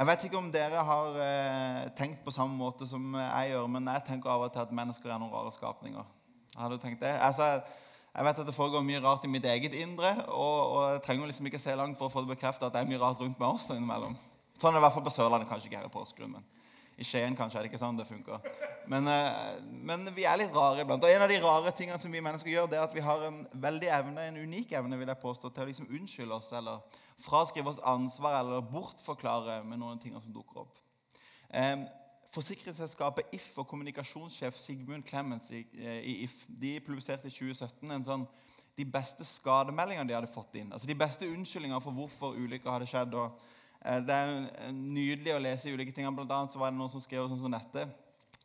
Jeg vet ikke om dere har eh, tenkt på samme måte som jeg gjør, men jeg tenker av og til at mennesker er noen rare skapninger. Har du tenkt det? Altså, jeg vet at det foregår mye rart i mitt eget indre, og, og jeg trenger liksom ikke se langt for å få det bekreftet at det er mye rart rundt meg også innimellom. Sånn er det i hvert fall på Sørlandet, kanskje ikke her i Porsgrunn. I Skien kanskje er det ikke sånn det funker. Men, eh, men, vi er litt rare iblant. Og en av de rare tingene som vi mennesker gjør, det er at vi har en veldig evne, en unik evne vil jeg påstå, til å liksom unnskylde oss eller fraskrive oss ansvar eller bortforklare med noen ting som dukker opp. Eh, Forsikringsselskapet If og kommunikasjonssjef Sigmund Clemens i, eh, i If de publiserte i 2017 en sånn, de beste skademeldingene de hadde fått inn. altså De beste unnskyldningene for hvorfor ulykker hadde skjedd. og det er nydelig å lese ulike ting. Blant annet så var det noen som skrev sånn som dette.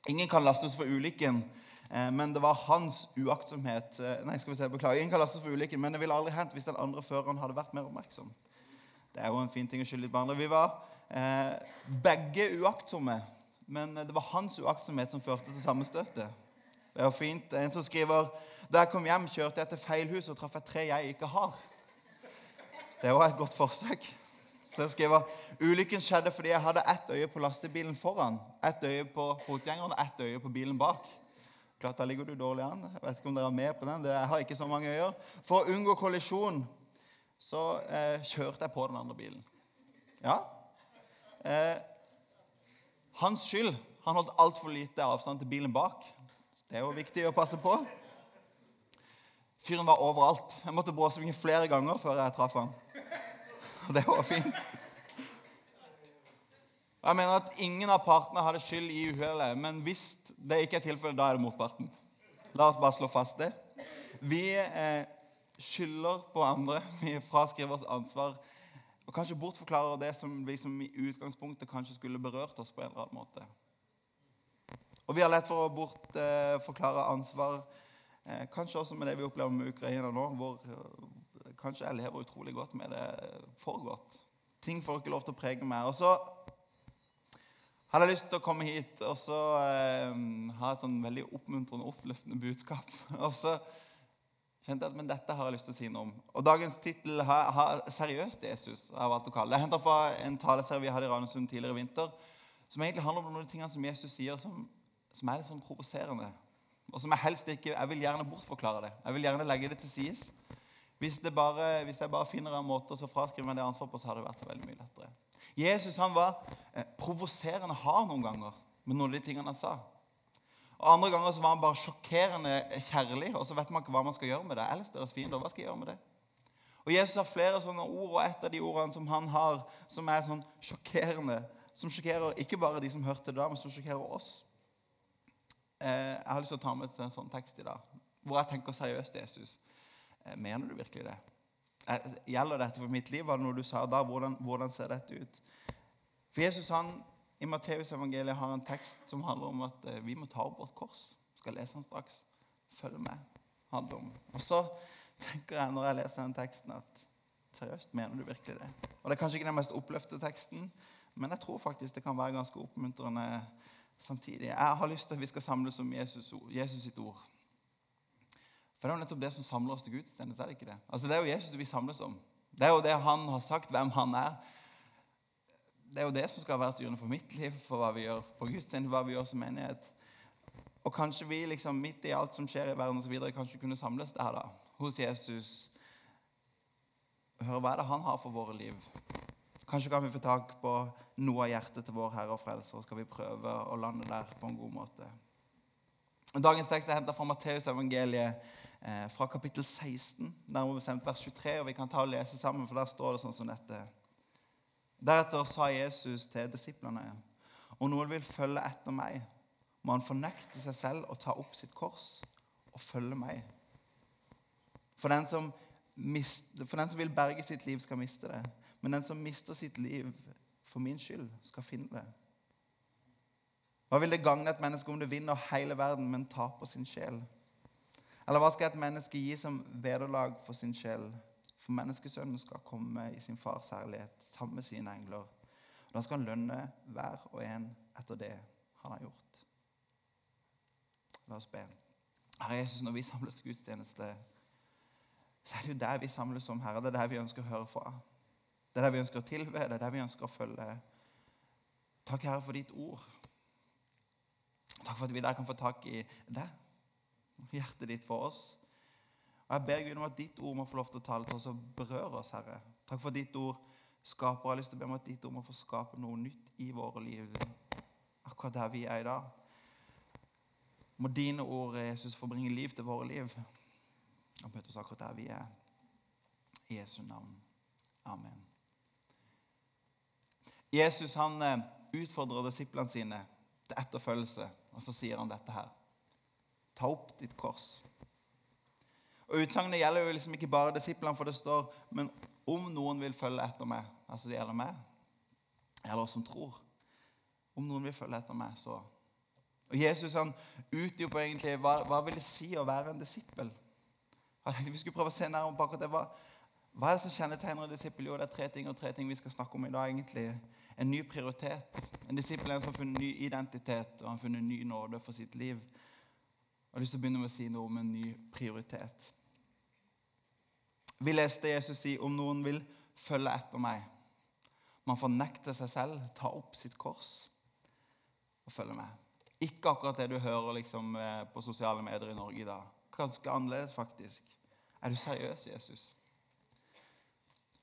Ingen kan lastes for ulykken, eh, men det var hans uaktsomhet eh, Nei, skal vi se, beklager. Ingen kan lastes for ulykken, men det ville aldri hendt hvis den andre føreren hadde vært mer oppmerksom. Det er jo en fin ting å skylde litt på andre. Vi var eh, begge uaktsomme, men det var hans uaktsomhet som førte til sammenstøtet. Det er jo fint. En som skriver da jeg kom hjem, kjørte jeg til feil hus og traff et tre jeg ikke har. Det var et godt forsøk. Så jeg skriver ulykken skjedde fordi jeg hadde ett øye på lastebilen foran, ett øye på fotgjengeren og ett øye på bilen bak. Klart, Da ligger du dårlig an. Jeg vet ikke om dere er med på den. Jeg har ikke så mange øyer. For å unngå kollisjon så eh, kjørte jeg på den andre bilen. Ja. Eh, hans skyld. Han holdt altfor lite avstand til bilen bak. Det er jo viktig å passe på. Fyren var overalt. Jeg måtte bråsvinge flere ganger før jeg traff han. Og det var fint. Jeg mener at Ingen av partene hadde skyld i uhellet, men hvis det ikke er tilfellet, da er det motparten. La oss bare slå fast det. Vi eh, skylder på andre. Vi fraskriver oss ansvar. Og kanskje bortforklarer det som vi som i utgangspunktet kanskje skulle berørt oss på en eller annen måte. Og vi har lett for å bortforklare ansvar, eh, kanskje også med det vi opplever med Ukraina nå, hvor Kanskje jeg lever utrolig godt med det for godt. Ting får ikke lov til å prege meg. Og så hadde jeg lyst til å komme hit og så eh, ha et sånn veldig oppmuntrende, oppløftende budskap. Og så kjente jeg at men dette har jeg lyst til å si noe om. Og Dagens tittel har, har 'Seriøst Jesus' har jeg valgt å kalle det. Jeg henter fra en taleserie vi hadde i Randesund tidligere i vinter, som egentlig handler om noen av de tingene som Jesus sier, som, som er litt sånn provoserende. Og som jeg helst ikke Jeg vil gjerne bortforklare det. Jeg vil gjerne legge det til sides. Hvis, bare, hvis, jeg bare finner en måte å fraskrive meg det ansvaret på, så hadde det vært veldig mye lettere. Jesus han var eh, provoserende hard noen ganger med noen av de tingene han sa. Og Andre ganger så var han bare sjokkerende kjærlig, og så vet man ikke hva man skal gjøre med det. Ellers deres fiender, hva skal jeg gjøre med det? Og Jesus har flere sånne ord, og et av de ordene som han har, som er sånn sjokkerende, som sjokkerer ikke bare de som hørte det da, men som sjokkerer oss. Eh, jeg har lyst til å ta med en sånn tekst i dag, hvor jeg tenker seriøst Jesus. Eh, mener du virkelig det? Eh, gjelder dette for mitt liv? Var det noe du sa da? Hvordan, hvordan ser dette ut? For Jesus han, I Matteusevangeliet har en tekst som handler om at eh, vi må ta opp vårt kors. Skal lese den straks. Følg med. handler om. Og så tenker jeg når jeg leser den teksten, at seriøst, mener du virkelig det? Og Det er kanskje ikke den mest oppløfte teksten, men jeg tror faktisk det kan være ganske oppmuntrende samtidig. Jeg har lyst til at vi skal samles om Jesus, Jesus sitt ord. For det er jo nettopp det som samler oss til gudstjeneste. er det ikke det? Altså Det er jo Jesus vi samles om. Det er jo det han har sagt, hvem han er. Det er jo det som skal være styrende for mitt liv, for hva vi gjør på gudstjeneste, hva vi gjør som menighet. Og kanskje vi liksom midt i alt som skjer i verden, og så videre, kanskje kunne samles der da, hos Jesus. Høre hva er det han har for våre liv. Kanskje kan vi få tak på noe av hjertet til vår Herre og Frelser, og skal vi prøve å lande der på en god måte. Dagens tekst er henta fra Matteus evangeliet Eh, fra kapittel 16, nærmere bestemt vers 23. og Vi kan ta og lese sammen, for der står det sånn som dette. Deretter sa Jesus til disiplene.: Om noen vil følge etter meg, må han fornekte seg selv og ta opp sitt kors og følge meg. For den som, mister, for den som vil berge sitt liv, skal miste det. Men den som mister sitt liv for min skyld, skal finne det. Hva vil det gagne et menneske om det vinner hele verden, men taper sin sjel? Eller hva skal et menneske gi som vederlag for sin sjel? For menneskesønnen skal komme i sin fars herlighet sammen med sine engler. Og Da skal han lønne hver og en etter det han har gjort. La oss be. Herre Jesus, når vi samles til gudstjeneste, så er det jo der vi samles om Herre. Det er der vi ønsker å høre fra. Det er der vi ønsker å tilbe, det er der vi ønsker å følge. Takk, Herre, for ditt ord. Takk for at vi der kan få tak i deg, hjertet ditt for oss. Og Jeg ber Gud om at ditt ord må få lov til å tale til oss og berøre oss, Herre. Takk for ditt ord skaper. Jeg har lyst til å be om at ditt ord må få skape noe nytt i våre liv, akkurat der vi er i dag. Må dine ord, Jesus, få bringe liv til våre liv og møte oss akkurat der vi er. I Jesu navn. Amen. Jesus han eh, utfordrer disiplene sine til etterfølgelse, og så sier han dette her. Ta opp ditt kors. Og Utsagnet gjelder jo liksom ikke bare disiplene, for det står men om noen vil følge etter meg, altså det gjelder meg, eller oss som tror Om noen vil følge etter meg, så Og Jesus han utdyper egentlig hva, hva vil det si å være en disippel. Vi skulle prøve å se nærmere på akkurat det. Hva, hva er det som kjennetegner en disippel? Jo, det er tre ting og tre ting vi skal snakke om i dag. egentlig. En ny prioritet. En disippel er en som har funnet ny identitet og han har funnet ny nåde for sitt liv. Jeg har lyst til å begynne med å si noe om en ny prioritet. Vi leste Jesus si om noen vil følge etter meg. Man fornekter seg selv, ta opp sitt kors og følge med. Ikke akkurat det du hører liksom, eh, på sosiale medier i Norge i dag. Ganske annerledes, faktisk. Er du seriøs, Jesus?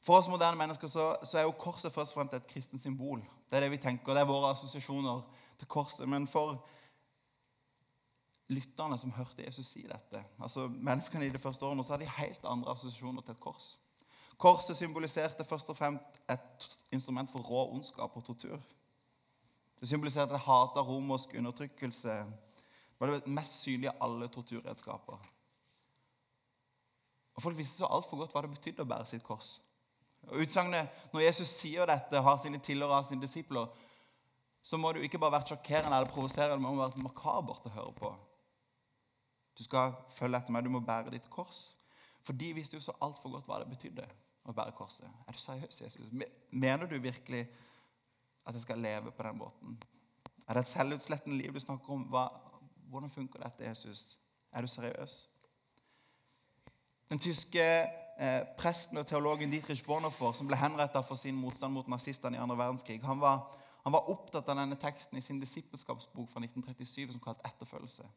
For oss moderne mennesker så, så, er jo korset først og fremst et kristent symbol. Det er det vi tenker, det er våre assosiasjoner til korset. Men for lytterne som hørte Jesus si dette, altså menneskene i de første årene, så hadde de helt andre assosiasjoner til et kors. Korset symboliserte først og fremst et instrument for rå ondskap og tortur. Det symboliserte hat av romersk undertrykkelse. Det var det mest synlige av alle torturredskaper. Og Folk visste så altfor godt hva det betydde å bære sitt kors. Og utsagnet, Når Jesus sier dette har sine tilhørere og sine disipler, så må det jo ikke bare vært sjokkerende eller provoserende, men det må være makabert å høre på. Du skal følge etter meg, du må bære ditt kors. For de visste jo så altfor godt hva det betydde å bære korset. Er du seriøs, Jesus? Mener du virkelig at jeg skal leve på den måten? Er det et selvutslettende liv du snakker om? Hva, hvordan funker dette, Jesus? Er du seriøs? Den tyske eh, presten og teologen Dietrich Bonhoeffer, som ble henrettet for sin motstand mot nazistene i andre verdenskrig, han var, han var, opptatt av denne teksten i sin disippelskapsbok fra 1937 som kalt 'Etterfølgelse'.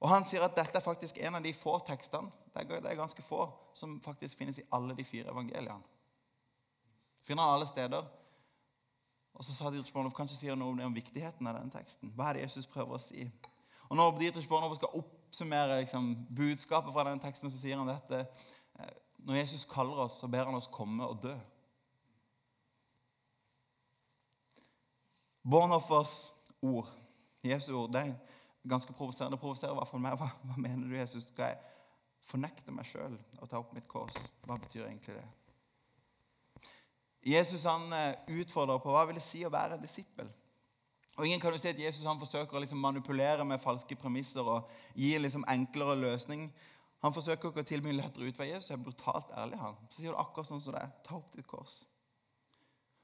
Og Han sier at dette er faktisk en av de få tekstene det er ganske få, som faktisk finnes i alle de fire evangeliene. Finner han alle steder. Og så sa Dietrich kanskje sier noe om det, om viktigheten av denne teksten. Hva er det Jesus prøver å si? Og Når Dietrich Bornhoff skal oppsummere liksom, budskapet fra denne teksten, så sier han dette. Eh, når Jesus kaller oss, så ber han oss komme og dø. Bornhoffers ord, Jesu ord, det ganske provoserende. Provoserer i hvert fall meg. Hva, hva mener du, Jesus? Skal jeg fornekte meg sjøl og ta opp mitt kors? Hva betyr egentlig det? Jesus han eh, utfordrer på hva vil det si å være en disippel. Og Ingen kan jo si at Jesus han forsøker å liksom manipulere med falske premisser og gi liksom enklere løsning. Han forsøker ikke å tilby en lettere utvei. Jesus er brutalt ærlig. han. Så sier du akkurat sånn som det er. Ta opp ditt kors.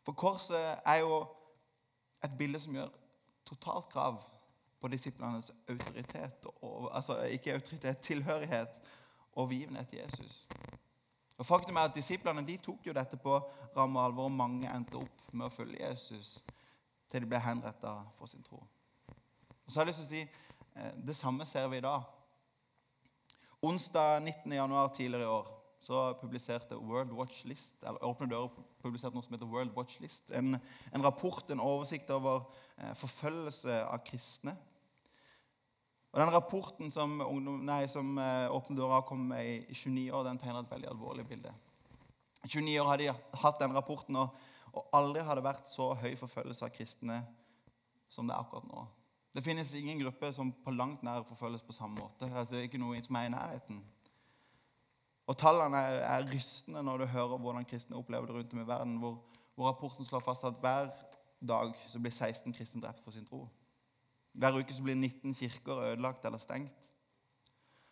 For korset er jo et bilde som gjør totalt krav på disiplenes autoritet. Og, altså ikke autoritet, tilhørighet og overgivenhet til Jesus. Og Faktum er at Disiplene de tok jo dette på ramme alvor, og mange endte opp med å følge Jesus til de ble henretta for sin tro. Og så har jeg lyst til å si eh, Det samme ser vi i dag. Onsdag 19. januar tidligere i år så publiserte World Watch List eller Åpne dører publiserte noe som heter World Watch List. En, en rapport, en oversikt over eh, forfølgelse av kristne. Og Den rapporten som, ungdom, nei, som eh, Åpne dører kom med i, i 29 år, den tegner et veldig alvorlig bilde. I 29 år hadde de hatt den rapporten, og og aldri har det vært så høy forfølgelse av kristne som det er akkurat nå. Det finnes ingen gruppe som på langt nær forfølges på samme måte. Altså, ikke noe som er i nærheten. Og Tallene er, er rystende når du hører hvordan kristne opplever det rundt om i verden, hvor, hvor rapporten slår fast at hver dag blir 16 kristne drept for sin tro. Hver uke blir 19 kirker ødelagt eller stengt.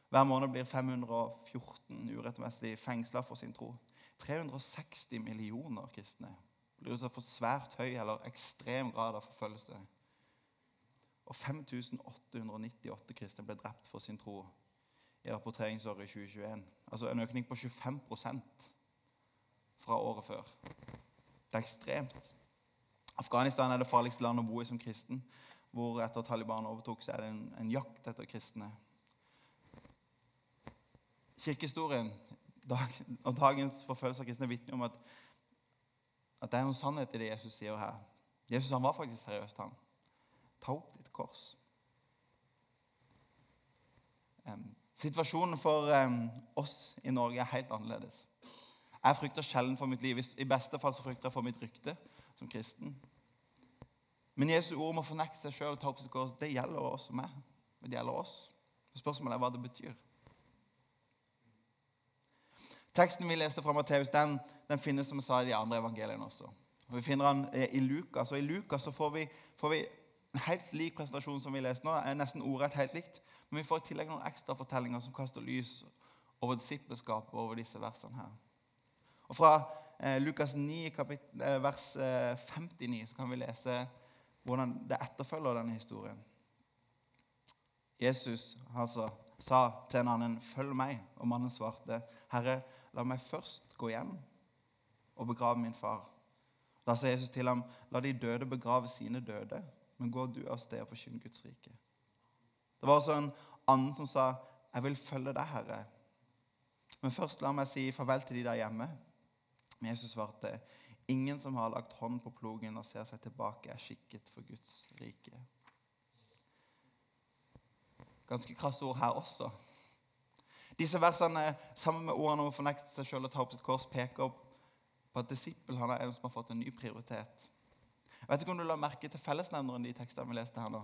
Hver måned blir 514 urettmessig fengsla for sin tro. 360 millioner kristne blir utsatt for svært høy eller ekstrem grad av forfølgelse. Og 5898 kristne ble drept for sin tro i rapporteringsåret 2021. Altså en økning på 25% fra året før. Det er ekstremt. Afghanistan er det farligste landet å bo i som kristen. Hvor etter Taliban overtok, så er det en, en jakt etter kristne. Kirkehistorien dag, og dagens forfølgelse av kristne vitner om at, at det er noen sannhet i det Jesus sier her. Jesus han var faktisk seriøst, han. Ta opp ditt kors. Um, situasjonen for um, oss i Norge er helt annerledes. Jeg frykter sjelden for mitt liv. I beste fall så frykter jeg for mitt rykte som kristen. Men Jesu ord om å fornekte seg sjøl og ta opp sitt kors, det gjelder oss og meg. Det gjelder oss. Spørsmålet er hva det betyr. Teksten vi leste fra Matteus, den, den, finnes som jeg sa i de andre evangeliene også. Og vi finner den eh, i Lukas. Og I Lukas så får vi, får vi en helt lik presentasjon som vi leste nå. er Nesten ordrett helt likt. Men vi får i tillegg noen ekstra fortellinger som kaster lys over disippelskapet over disse versene her. Og Fra eh, Lukas 9, kapittel, eh, vers eh, 59 så kan vi lese hvordan det etterfølger denne historien. Jesus altså, sa til en annen, 'Følg meg.' Og mannen svarte, 'Herre, la meg først gå hjem og begrave min far.' Da sa Jesus til ham, 'La de døde begrave sine døde, men gå du av sted og forkynn Guds rike.' Det var også en annen som sa, 'Jeg vil følge deg, Herre.' Men først la meg si farvel til de der hjemme. Men Jesus svarte, Ingen som har lagt hånd på plogen og ser seg tilbake, er skikket for Guds rike. Ganske krasse ord her også. Disse versene, sammen med ordene om å fornekte seg sjøl og ta opp sitt kors, peker på at disippel han er en som har fått en ny prioritet. Jeg vet ikke om du la merke til fellesnevneren i de tekstene vi leste her nå.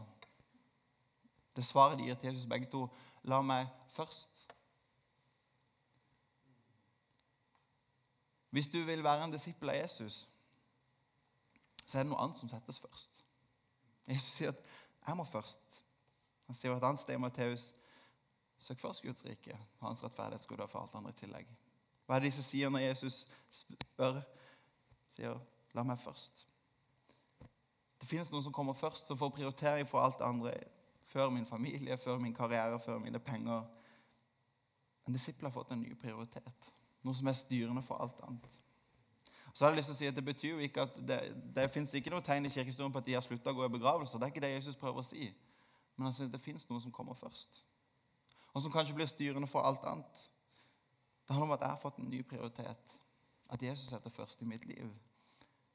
Det svaret de gir til Jesus begge to. La meg først Hvis du vil være en disippel av Jesus, så er det noe annet som settes først. Jesus sier at 'jeg må først'. Han sier et annet sted i Matteus Søk først Guds rike. Hans rettferdighet skal du ha for alt andre i tillegg. Hva er det disse sier når Jesus spør? Sier 'la meg først'. Det finnes noen som kommer først, som får prioritering for alt andre før min familie, før min karriere, før mine penger. En disippel har fått en ny prioritet. Noe som er styrende for alt annet. Så har jeg lyst til å si at Det betyr jo ikke at det, det fins ikke noe tegn i kirkehistorien på at de har slutta å gå i begravelser. Det er ikke det Jesus prøver å si. Men altså, det fins noe som kommer først, og som kanskje blir styrende for alt annet. Det handler om at jeg har fått en ny prioritet. At Jesus setter først i mitt liv.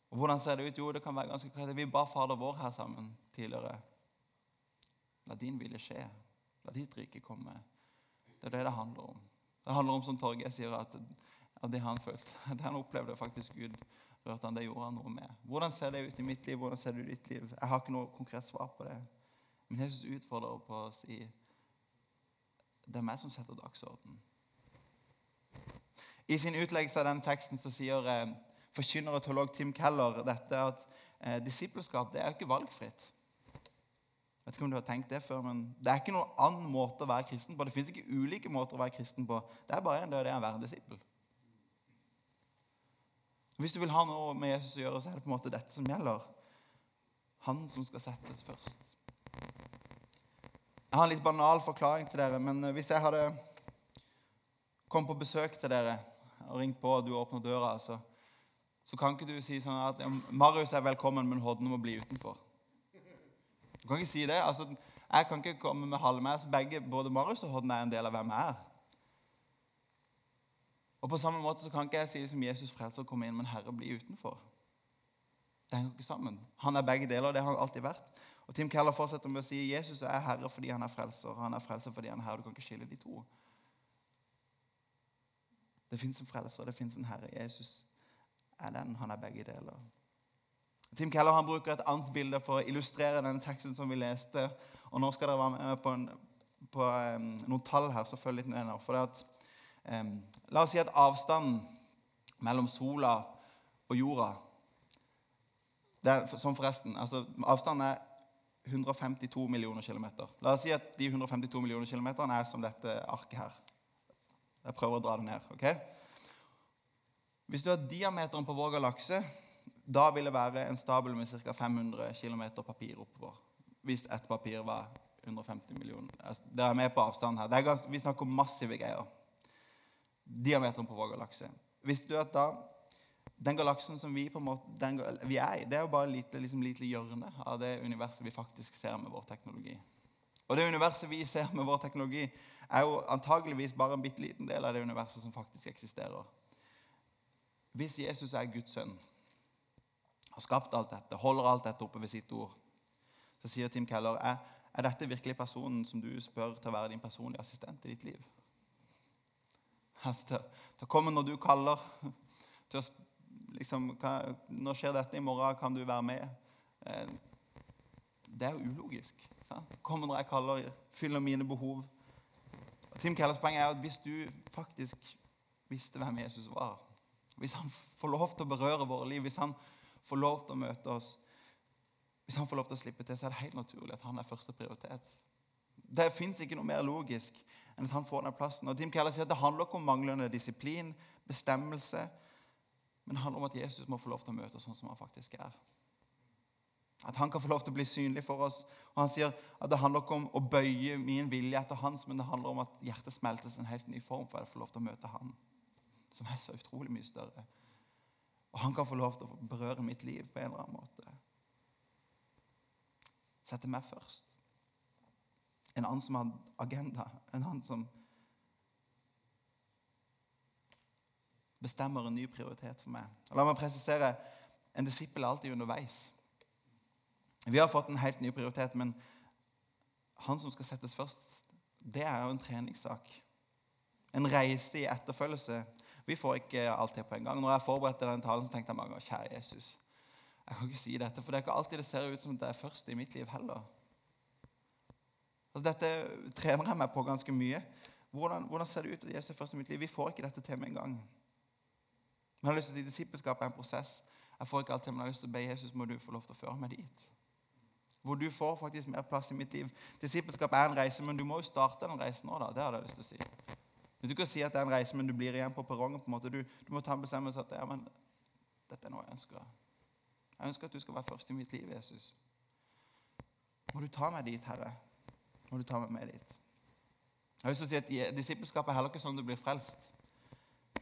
Og Hvordan ser det ut? Jo, det kan være ganske kreativt. Vi ba Fader vår her sammen tidligere. La din vilje skje. La ditt rike komme. Det er det det handler om. Det handler om som Torgeir sier, at, at, det han følte, det han opplevde faktisk Gud rørte han, det gjorde han noe med. Hvordan ser det ut i mitt liv? Hvordan ser det ut i ditt liv? Jeg har ikke noe konkret svar på det. Men Jesus utfordrer på å si det er meg som setter dagsorden. I sin utleggelse av denne teksten så sier eh, forkynner og teolog Tim Keller dette at eh, disippelskap det er jo ikke valgfritt. Jeg vet ikke om du har tenkt Det før, men det er ikke noen annen måte å være kristen på. Det fins ikke ulike måter å være kristen på. Det er bare en det er å være disippel. Hvis du vil ha noe med Jesus å gjøre, så er det på en måte dette som gjelder. Han som skal settes først. Jeg har en litt banal forklaring til dere, men hvis jeg hadde kommet på besøk til dere og ringt på, og du åpner døra, så, så kan ikke du si sånn at Marius er velkommen, men Hodne må bli utenfor. Du kan ikke si det. Altså, jeg kan ikke komme med halve meg. så begge, både Marius og Hodden er en del av hvem jeg er. Og På samme måte så kan ikke jeg si som Jesus frelser å komme inn, men Herre bli utenfor. Det henger ikke sammen. Han er begge deler, og det har han alltid vært. Og Tim Keller fortsetter med å si Jesus er herre fordi han er frelser. Han er frelser fordi han er herre. Du kan ikke skille de to. Det fins en frelser, det fins en herre. Jesus er den. Han er begge deler. Tim Keller han bruker et annet bilde for å illustrere denne teksten som vi leste. Og Nå skal dere være med på, en, på um, noen tall her, så følg litt nå. For at, um, la oss si at avstanden mellom sola og jorda det er, Som forresten, altså Avstanden er 152 millioner kilometer. La oss si at de 152 millioner kilometerne er som dette arket her. Jeg prøver å dra det ned. ok? Hvis du har diameteren på vår galakse da vil det være en stabel med ca. 500 km papir oppover. Hvis ett papir var 150 millioner. Altså, dere er med på avstand her. Ganske, vi snakker om massive greier. Diameteren på vår galakse. Visste du at da Den galaksen som vi på en måte, den, vi er i, det er jo bare et lite, liksom, lite hjørne av det universet vi faktisk ser med vår teknologi. Og det universet vi ser med vår teknologi, er jo antageligvis bare en bitte liten del av det universet som faktisk eksisterer. Hvis Jesus er Guds sønn, har skapt alt dette, holder alt dette oppe ved sitt ord, så sier Tim Keller er, er dette virkelig personen som du spør til å være din personlige assistent i ditt liv? Altså, til, å komme når du kaller. til å liksom, hva, Nå skjer dette i morgen, kan du være med? Eh, det er jo ulogisk. Sant? Komme når jeg kaller, fyller mine behov. Og Tim Kellers poeng er at hvis du faktisk visste hvem Jesus var, hvis han får lov til å berøre våre liv, hvis han får lov til å møte oss, hvis han får lov til å slippe til, så er det helt naturlig at han er første prioritet. Det fins ikke noe mer logisk enn at han får den plassen. Og Tim Keller sier at Det handler ikke om manglende disiplin, bestemmelse, men det handler om at Jesus må få lov til å møte oss sånn som han faktisk er. At han kan få lov til å bli synlig for oss. Og Han sier at det handler ikke om å bøye min vilje etter hans, men det handler om at hjertet smeltes en helt ny form for å få lov til å møte han, som er så utrolig mye større. Og han kan få lov til å berøre mitt liv på en eller annen måte. Sette meg først. En annen som har agenda. En annen som bestemmer en ny prioritet for meg. Og la meg presisere en disippel er alltid underveis. Vi har fått en helt ny prioritet, men han som skal settes først, det er jo en treningssak. En reise i etterfølgelse. Vi får ikke alt det på en gang. Når jeg forberedte den talen, så tenkte jeg mange ganger kjære Jesus. Jeg kan ikke si dette, for det er ikke alltid det ser ut som det er først i mitt liv heller. Altså, dette trener jeg meg på ganske mye. Hvordan, hvordan ser det ut at Jesus er først i mitt liv? Vi får ikke dette til med en gang. Men jeg har lyst til å si Disippelskap er en prosess. Jeg får ikke alt til, men jeg har lyst til å be Jesus må du få lov til å føre meg dit. Hvor du får faktisk mer plass i mitt liv. Disippelskap er en reise, men du må jo starte den reisen nå. da. Det hadde jeg lyst til å si. Du kan si at det er en reise, men du blir igjen på perrongen. på en måte. Du, du, må ta en bestemmelse at ja, men dette er noe jeg ønsker. Jeg ønsker at du skal være først i mitt liv, Jesus. Må du ta meg dit, Herre. Må du ta meg med dit. Jeg har lyst si at Disippelskapet er heller ikke sånn du blir frelst.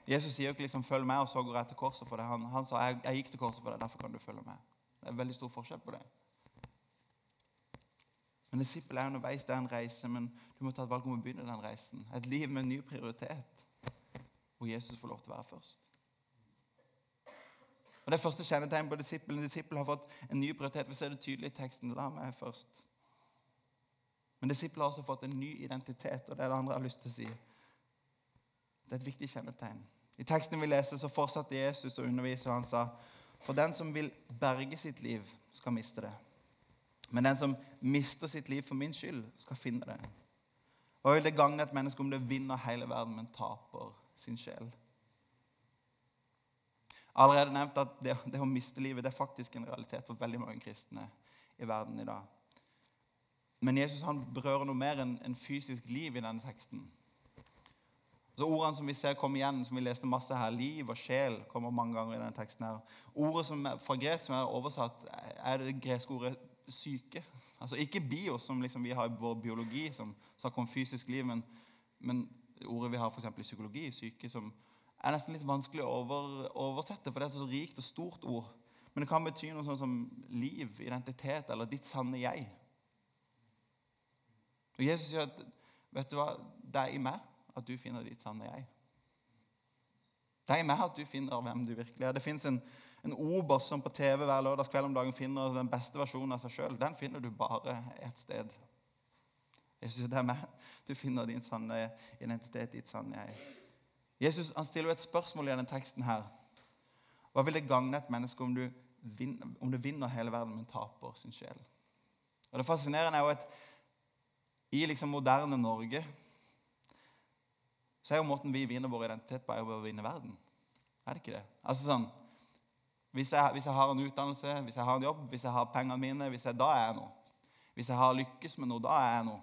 Jesus sier jo ikke liksom 'følg meg', og så går jeg til korset for deg. Han, han sa jeg, 'jeg gikk til korset for deg, derfor kan du følge med'. Det er veldig stor forskjell på det. Men disippel er underveis, er en reise, men du må ta et valg om å begynne den reisen. Et liv med en ny prioritet, hvor Jesus får lov til å være først. Og Det første kjennetegn på disippelen. Disippelen har fått en ny prioritet. Vi ser det tydelig i teksten. La meg først. Men disippelen har også fått en ny identitet, og det er det andre jeg har lyst til å si. Det er et viktig kjennetegn. I teksten vi leser, så fortsatte Jesus å undervise, og han sa For den som vil berge sitt liv, skal miste det. Men den som mister sitt liv for min skyld, skal finne det. Hva vil det gagne et menneske om det vinner hele verden, men taper sin sjel? Allerede nevnt at det, det, å miste livet det er faktisk en realitet for veldig mange kristne i verden i dag. Men Jesus han berører noe mer enn en fysisk liv i denne teksten. Så Ordene som vi ser komme igjen, som vi leste masse her, liv og sjel, kommer mange ganger i denne teksten. her. Ordet som fra gresk som er oversatt, er det greske ordet syke. Altså Ikke bio, som liksom vi har i vår biologi, som snakker om fysisk liv, men, men ordet vi har for i psykologi, syke, som er nesten litt vanskelig å over, oversette, for det er et så rikt og stort ord. Men det kan bety noe sånn som liv, identitet eller ditt sanne jeg. Og Jesus sier at vet du hva, det er i meg at du finner ditt sanne jeg. Det er i meg at du finner hvem du virkelig er. Det fins en, en Obos som på TV hver lørdagskveld om dagen finner den beste versjonen av seg sjøl. Den finner du bare ett sted. Jesus det er meg. Du finner din sanne identitet, ditt sanne jeg. Jesus han stiller jo et spørsmål i denne teksten her. Hva vil det gagne et menneske om vinner, om du vinner hele verden, men taper sin sjel? Og Det fascinerende er jo at i liksom moderne Norge så er jo måten vi vinner vår identitet på, er å vinne verden. Er det ikke det? Altså sånn, hvis jeg, hvis jeg, har en utdannelse, hvis jeg har en jobb, hvis jeg har pengene mine, hvis jeg, da er jeg noe. Hvis jeg har lykkes med noe, da er jeg noe.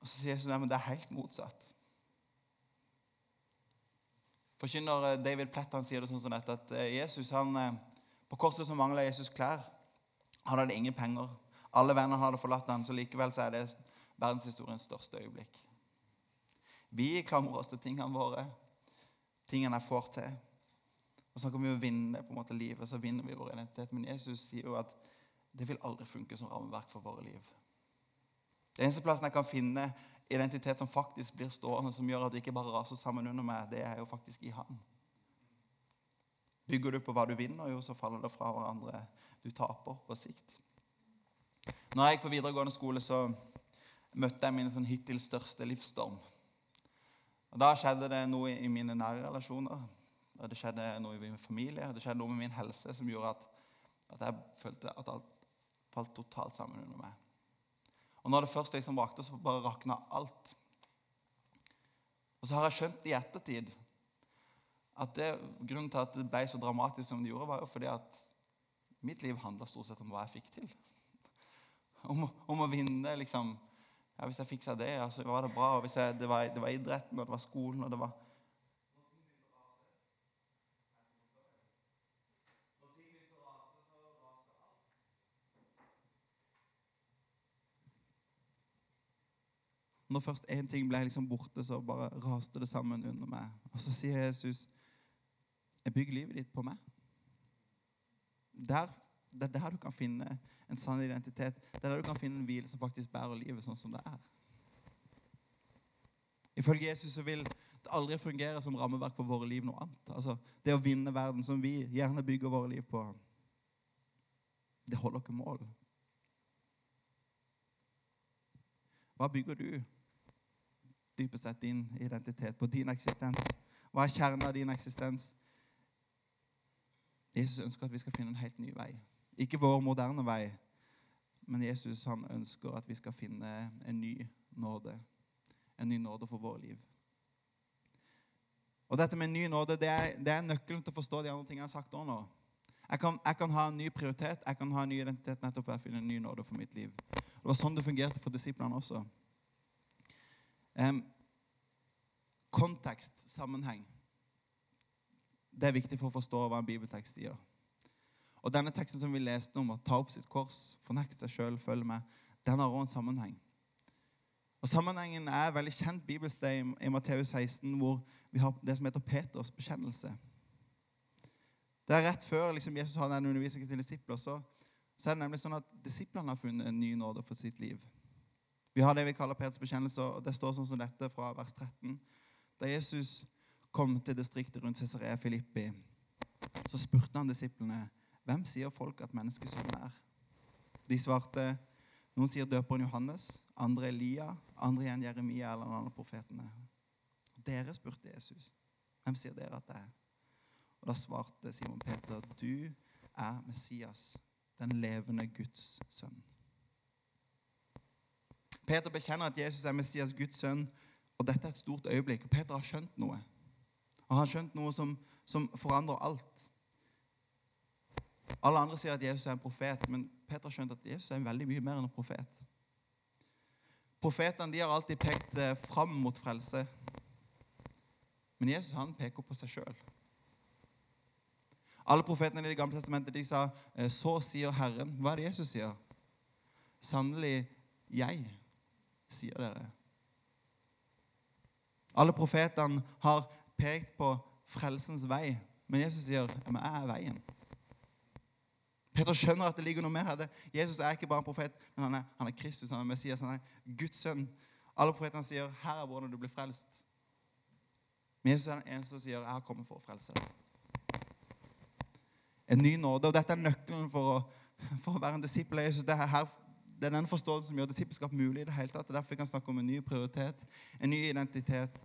Og så sier Jesus at det er helt motsatt. Forkynner eh, David Plett han sier det sånn som dette, at eh, Jesus han, eh, på korset så mangla Jesus klær. Han hadde ingen penger. Alle vennene hadde forlatt ham, så likevel så er det verdenshistoriens største øyeblikk. Vi klamrer oss til tingene våre, tingene jeg får til. Og snakker vi om å vinne på en måte livet, så vinner vi vår identitet. Men Jesus sier jo at det vil aldri funke som rammeverk for våre liv. Det eneste plassen jeg kan finne identitet som faktisk blir stående, som gjør at det ikke bare raser sammen under meg, det er jo faktisk i Han. Bygger du på hva du vinner, jo, så faller det fra hverandre. Du taper på sikt. Når jeg gikk på videregående skole, så møtte jeg min sånn hittil største livsstorm. Og Da skjedde det noe i mine nære relasjoner. Og det skjedde noe i min familie. Det skjedde noe med min helse som gjorde at, at jeg følte at alt falt totalt sammen under meg. Og når det først liksom rakte, så bare rakna alt. Og så har jeg skjønt i ettertid at det, grunnen til at det ble så dramatisk som det gjorde, var jo fordi at mitt liv handla stort sett om hva jeg fikk til. Om, om å vinne, liksom. Ja, hvis jeg fiksa det, ja, så var det bra. Og hvis jeg, det, var, det var idretten, og det var skolen, og det var Når først én ting ble liksom borte, så bare raste det sammen under meg. Og så sier Jesus, 'Jeg bygger livet ditt på meg.' Der, det er der du kan finne en sann identitet. Det er der du kan finne en hvile som faktisk bærer livet sånn som det er. Ifølge Jesus så vil det aldri fungere som rammeverk for våre liv noe annet. Altså, Det å vinne verden, som vi gjerne bygger våre liv på, det holder ikke mål. Hva bygger du dypest sett din identitet på, din eksistens? Hva er kjernen av din eksistens? Jesus ønsker at vi skal finne en helt ny vei. Ikke vår moderne vei, men Jesus han ønsker at vi skal finne en ny nåde. En ny nåde for vårt liv. Og dette med en ny nåde det er, det er nøkkelen til å forstå de andre tingene jeg har sagt nå. Jeg kan, jeg kan, ha en ny prioritet, jeg kan ha en ny identitet nettopp ved å finne en ny nåde for mitt liv. Det var sånn det fungerte for disiplene også. Um, kontekst, sammenheng. Det er viktig for å forstå hva en bibeltekst sier. Og denne teksten som vi leste om, å ta opp sitt kors, fornekte seg sjøl, følge med, den har også en sammenheng. Og Sammenhengen er veldig kjent bibelsted i, Matteus 16, hvor vi har det som heter Peters bekjennelse. Det er Rett før liksom, Jesus har den undervisningen til disipler, så, så, er det nemlig sånn at disiplene har funnet en ny nåde for sitt liv. Vi har det vi kaller Peters bekjennelse, og det står sånn som dette fra vers 13. Da Jesus kom til distriktet rundt Cesarea Filippi, så spurte han disiplene hvem sier folk at menneskesønnen er. De svarte noen sier døperen Johannes, andre Elia, andre igjen Jeremia eller noen av profetene. Dere spurte Jesus, hvem sier dere at det er? Og Da svarte Simon Peter, du er Messias, den levende Guds sønn. Peter bekjenner at Jesus er Messias, Guds sønn, og dette er et stort øyeblikk. og Peter har skjønt noe. Han har skjønt noe som, som forandrer alt. Alle andre sier at Jesus er en profet, men Peter har skjønt at Jesus er veldig mye mer enn en profet. Profetene har alltid pekt eh, fram mot frelse. Men Jesus han peker på seg sjøl. Alle profetene i Det gamle testamentet de sa eh, 'Så sier Herren'. Hva er det Jesus sier? Sannelig, jeg sier dere. Alle profetene har pekt på frelsens vei, men Jesus sier 'Jeg er veien'. Peter skjønner at det ligger noe mer her. Jesus er ikke bare en profet, men han er, han er Kristus, han er Messias, han er Guds sønn. Alle profetene sier 'Her er hvordan du blir frelst'. Men Jesus er den eneste som sier 'Jeg har kommet for å frelse deg'. En ny nåde. Og dette er nøkkelen for å, for å være en disippel av Jesus. Det er, her, det er den forståelsen som gjør disippelskap mulig. i det hele tatt. Er derfor vi kan snakke om en ny prioritet, en ny identitet,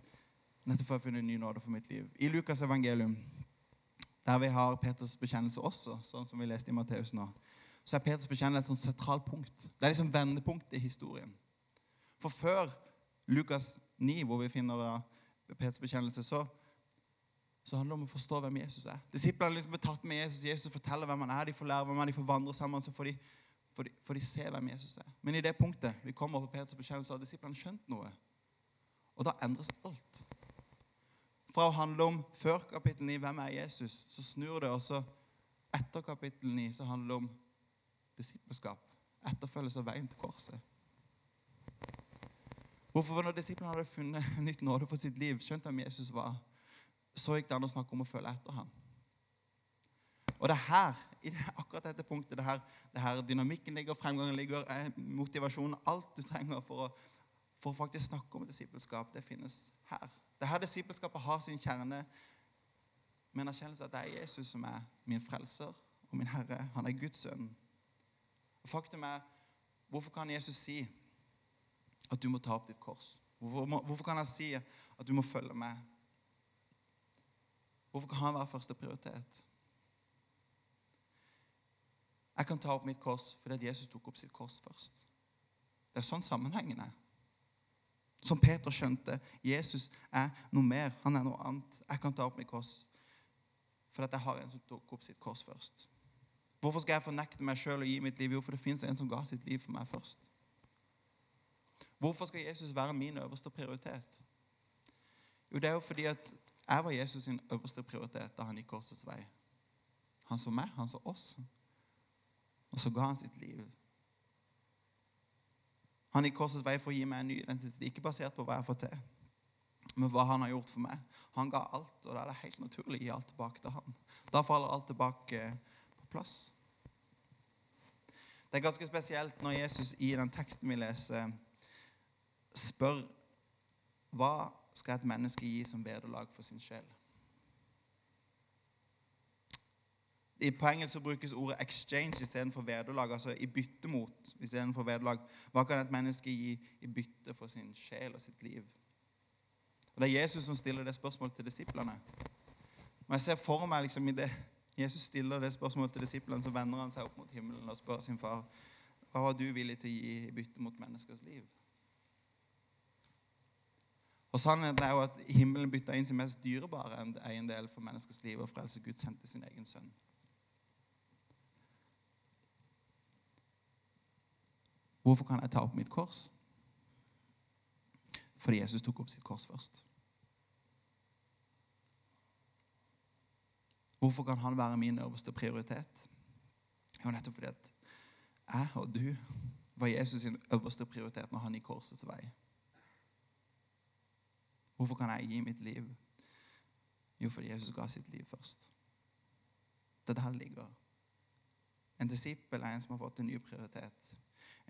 nettopp for å finne en ny nåde for mitt liv. I Lukas evangelium der vi har Peters bekjennelse også, sånn som vi leste i Matteus nå, så er Peters bekjennelse et sånt sentralt punkt. Det er liksom vendepunktet i historien. For før Lukas 9, hvor vi finner da Peters bekjennelse, så, så handler det om å forstå hvem Jesus er. Disiplene liksom blir tatt med Jesus. Jesus forteller hvem han er. De får lære hvem han er, de får vandre sammen. så får de, får, de, for de ser hvem Jesus er. Men i det punktet vi kommer på Peters bekjennelse, har disiplene skjønt noe. Og da endres alt fra å handle om før kapittel 9, hvem er Jesus, så snur det. Og så etter kapittel 9 så handler det om disippelskap. Etterfølgelse av veien til korset. Hvorfor når disiplene hadde funnet nytt nåde for sitt liv, skjønt hvem Jesus var, så gikk det an å snakke om å følge etter ham. Og det er her, i det, akkurat dette punktet, det her, det her dynamikken ligger, fremgangen ligger, eh, motivasjonen Alt du trenger for å, for faktisk snakke om disippelskap, det finnes her. Det er her disippelskapet har sin kjerne med en erkjennelse at det er Jesus som er min frelser og min Herre. Han er Guds sønn. Og Faktum er, hvorfor kan Jesus si at du må ta opp ditt kors? Hvorfor, må- hvorfor kan han si at du må følge med? Hvorfor kan han være første prioritet? Jeg kan ta opp mitt kors fordi Jesus tok opp sitt kors først. Det er sånn sammenhengen er. Som Peter skjønte, Jesus er noe mer. Han er noe annet. Jeg kan ta opp mitt kors fordi jeg har en som tok opp sitt kors først. Hvorfor skal jeg fornekte meg sjøl og gi mitt liv? Jo, for det fins en som ga sitt liv for meg først. Hvorfor skal Jesus være min øverste prioritet? Jo, det er jo fordi at jeg var Jesus sin øverste prioritet da han gikk korsets vei. Han så meg, han så oss. Og så ga han sitt liv. Han gikk korsets vei for å gi meg en ny identitet, ikke basert på hva jeg har fått til, men hva han har gjort for meg. Han ga alt, og da er det helt naturlig å gi alt tilbake til han. Da faller alt tilbake på plass. Det er ganske spesielt når Jesus i den teksten vi leser, spør hva skal et menneske gi som vederlag for sin sjel? I På engelsk så brukes ordet 'exchange' istedenfor vederlag. Altså i bytte mot istedenfor vederlag. Hva kan et menneske gi i bytte for sin sjel og sitt liv? Og Det er Jesus som stiller det spørsmålet til disiplene. Og jeg ser for meg liksom i det Jesus stiller det spørsmålet til disiplene, så vender han seg opp mot himmelen og spør sin far hva var du villig til å gi i bytte mot menneskers liv? Og Sannheten er jo at himmelen bytta inn sin mest dyrebare eiendel for menneskers liv og frelse Gud sendte sin egen sønn. Hvorfor kan jeg ta opp mitt kors? Fordi Jesus tok opp sitt kors først. Hvorfor kan han være min øverste prioritet? Jo, nettopp fordi at jeg og du var Jesus sin øverste prioritet når han gikk korsets vei. Hvorfor kan jeg gi mitt liv? Jo, fordi Jesus ga sitt liv først. Det er der det ligger. En disippel er en som har fått en ny prioritet,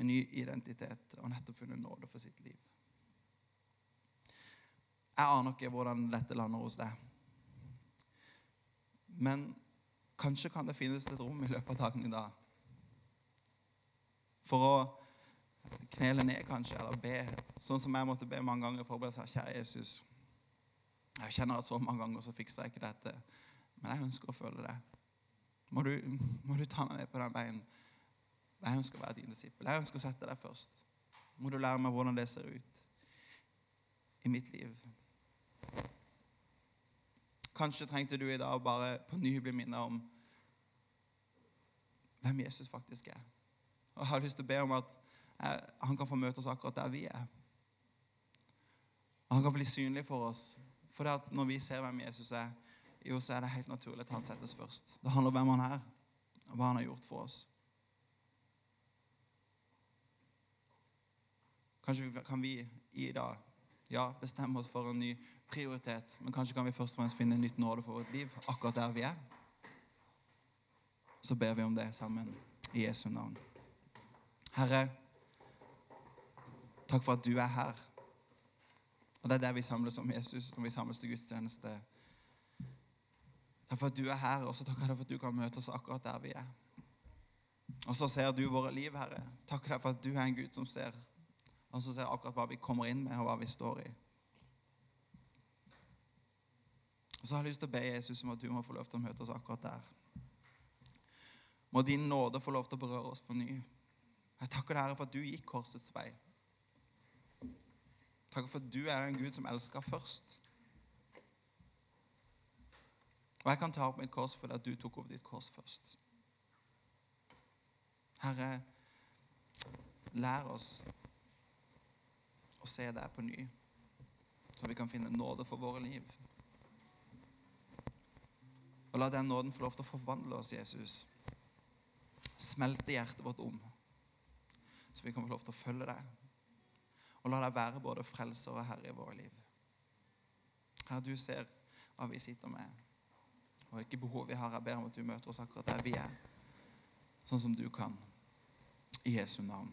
en ny identitet og nettopp funnet nåde for sitt liv. Jeg aner ikke hvordan dette lander hos deg. Men kanskje kan det finnes et rom i løpet av dagen i dag for å knele ned, kanskje, eller be, sånn som jeg måtte be mange ganger for å be seg, kjære Jesus. Jeg kjenner at så mange ganger så fikser jeg ikke dette, men jeg ønsker å føle det. Må du, må du ta meg med på den veien? Jeg ønsker å være din disippel. Jeg ønsker å sette deg først. Må du lære meg hvordan det ser ut i mitt liv. Kanskje trengte du i dag bare på ny bli minnet om hvem Jesus faktisk er. Og Jeg har lyst til å be om at eh, han kan få møte oss akkurat der vi er. Han kan bli synlig for oss. For når vi ser hvem Jesus er, jo, så er det helt naturlig at han settes først. Det handler om hvem han er, og hva han har gjort for oss. Kanskje kan vi i dag ja, bestemme oss for en ny prioritet, men kanskje kan vi først og fremst finne nytt nåde for vårt liv akkurat der vi er. Så ber vi om det sammen i Jesu navn. Herre, takk for at du er her. Og det er der vi samles om Jesus når vi samles til gudstjeneste. Takk for at du er her, og så deg for at du kan møte oss akkurat der vi er. Og så ser du våre liv, Herre. Takk for at du er en Gud som ser, og som ser akkurat hva vi kommer inn med, og hva vi står i. Og så har jeg lyst til å be Jesus om at du må få lov til å møte oss akkurat der. Må din nåde få lov til å berøre oss på ny. Jeg takker deg, Herre, for at du gikk korsets vei. Takker for at du er en Gud som elsker først. Og jeg kan ta opp mitt kors fordi at du tok opp ditt kors først. Herre, lær oss å se deg på ny, så vi kan finne nåde for våre liv. Og la den nåden få lov til å forvandle oss, Jesus. Smelte hjertet vårt om, så vi kan få lov til å følge deg. Og la deg være både frelser og herre i våre liv. Herre, du ser hva vi sitter med. og hvilke behov vi har. Jeg ber om at du møter oss akkurat der vi er, sånn som du kan. I Jesu navn.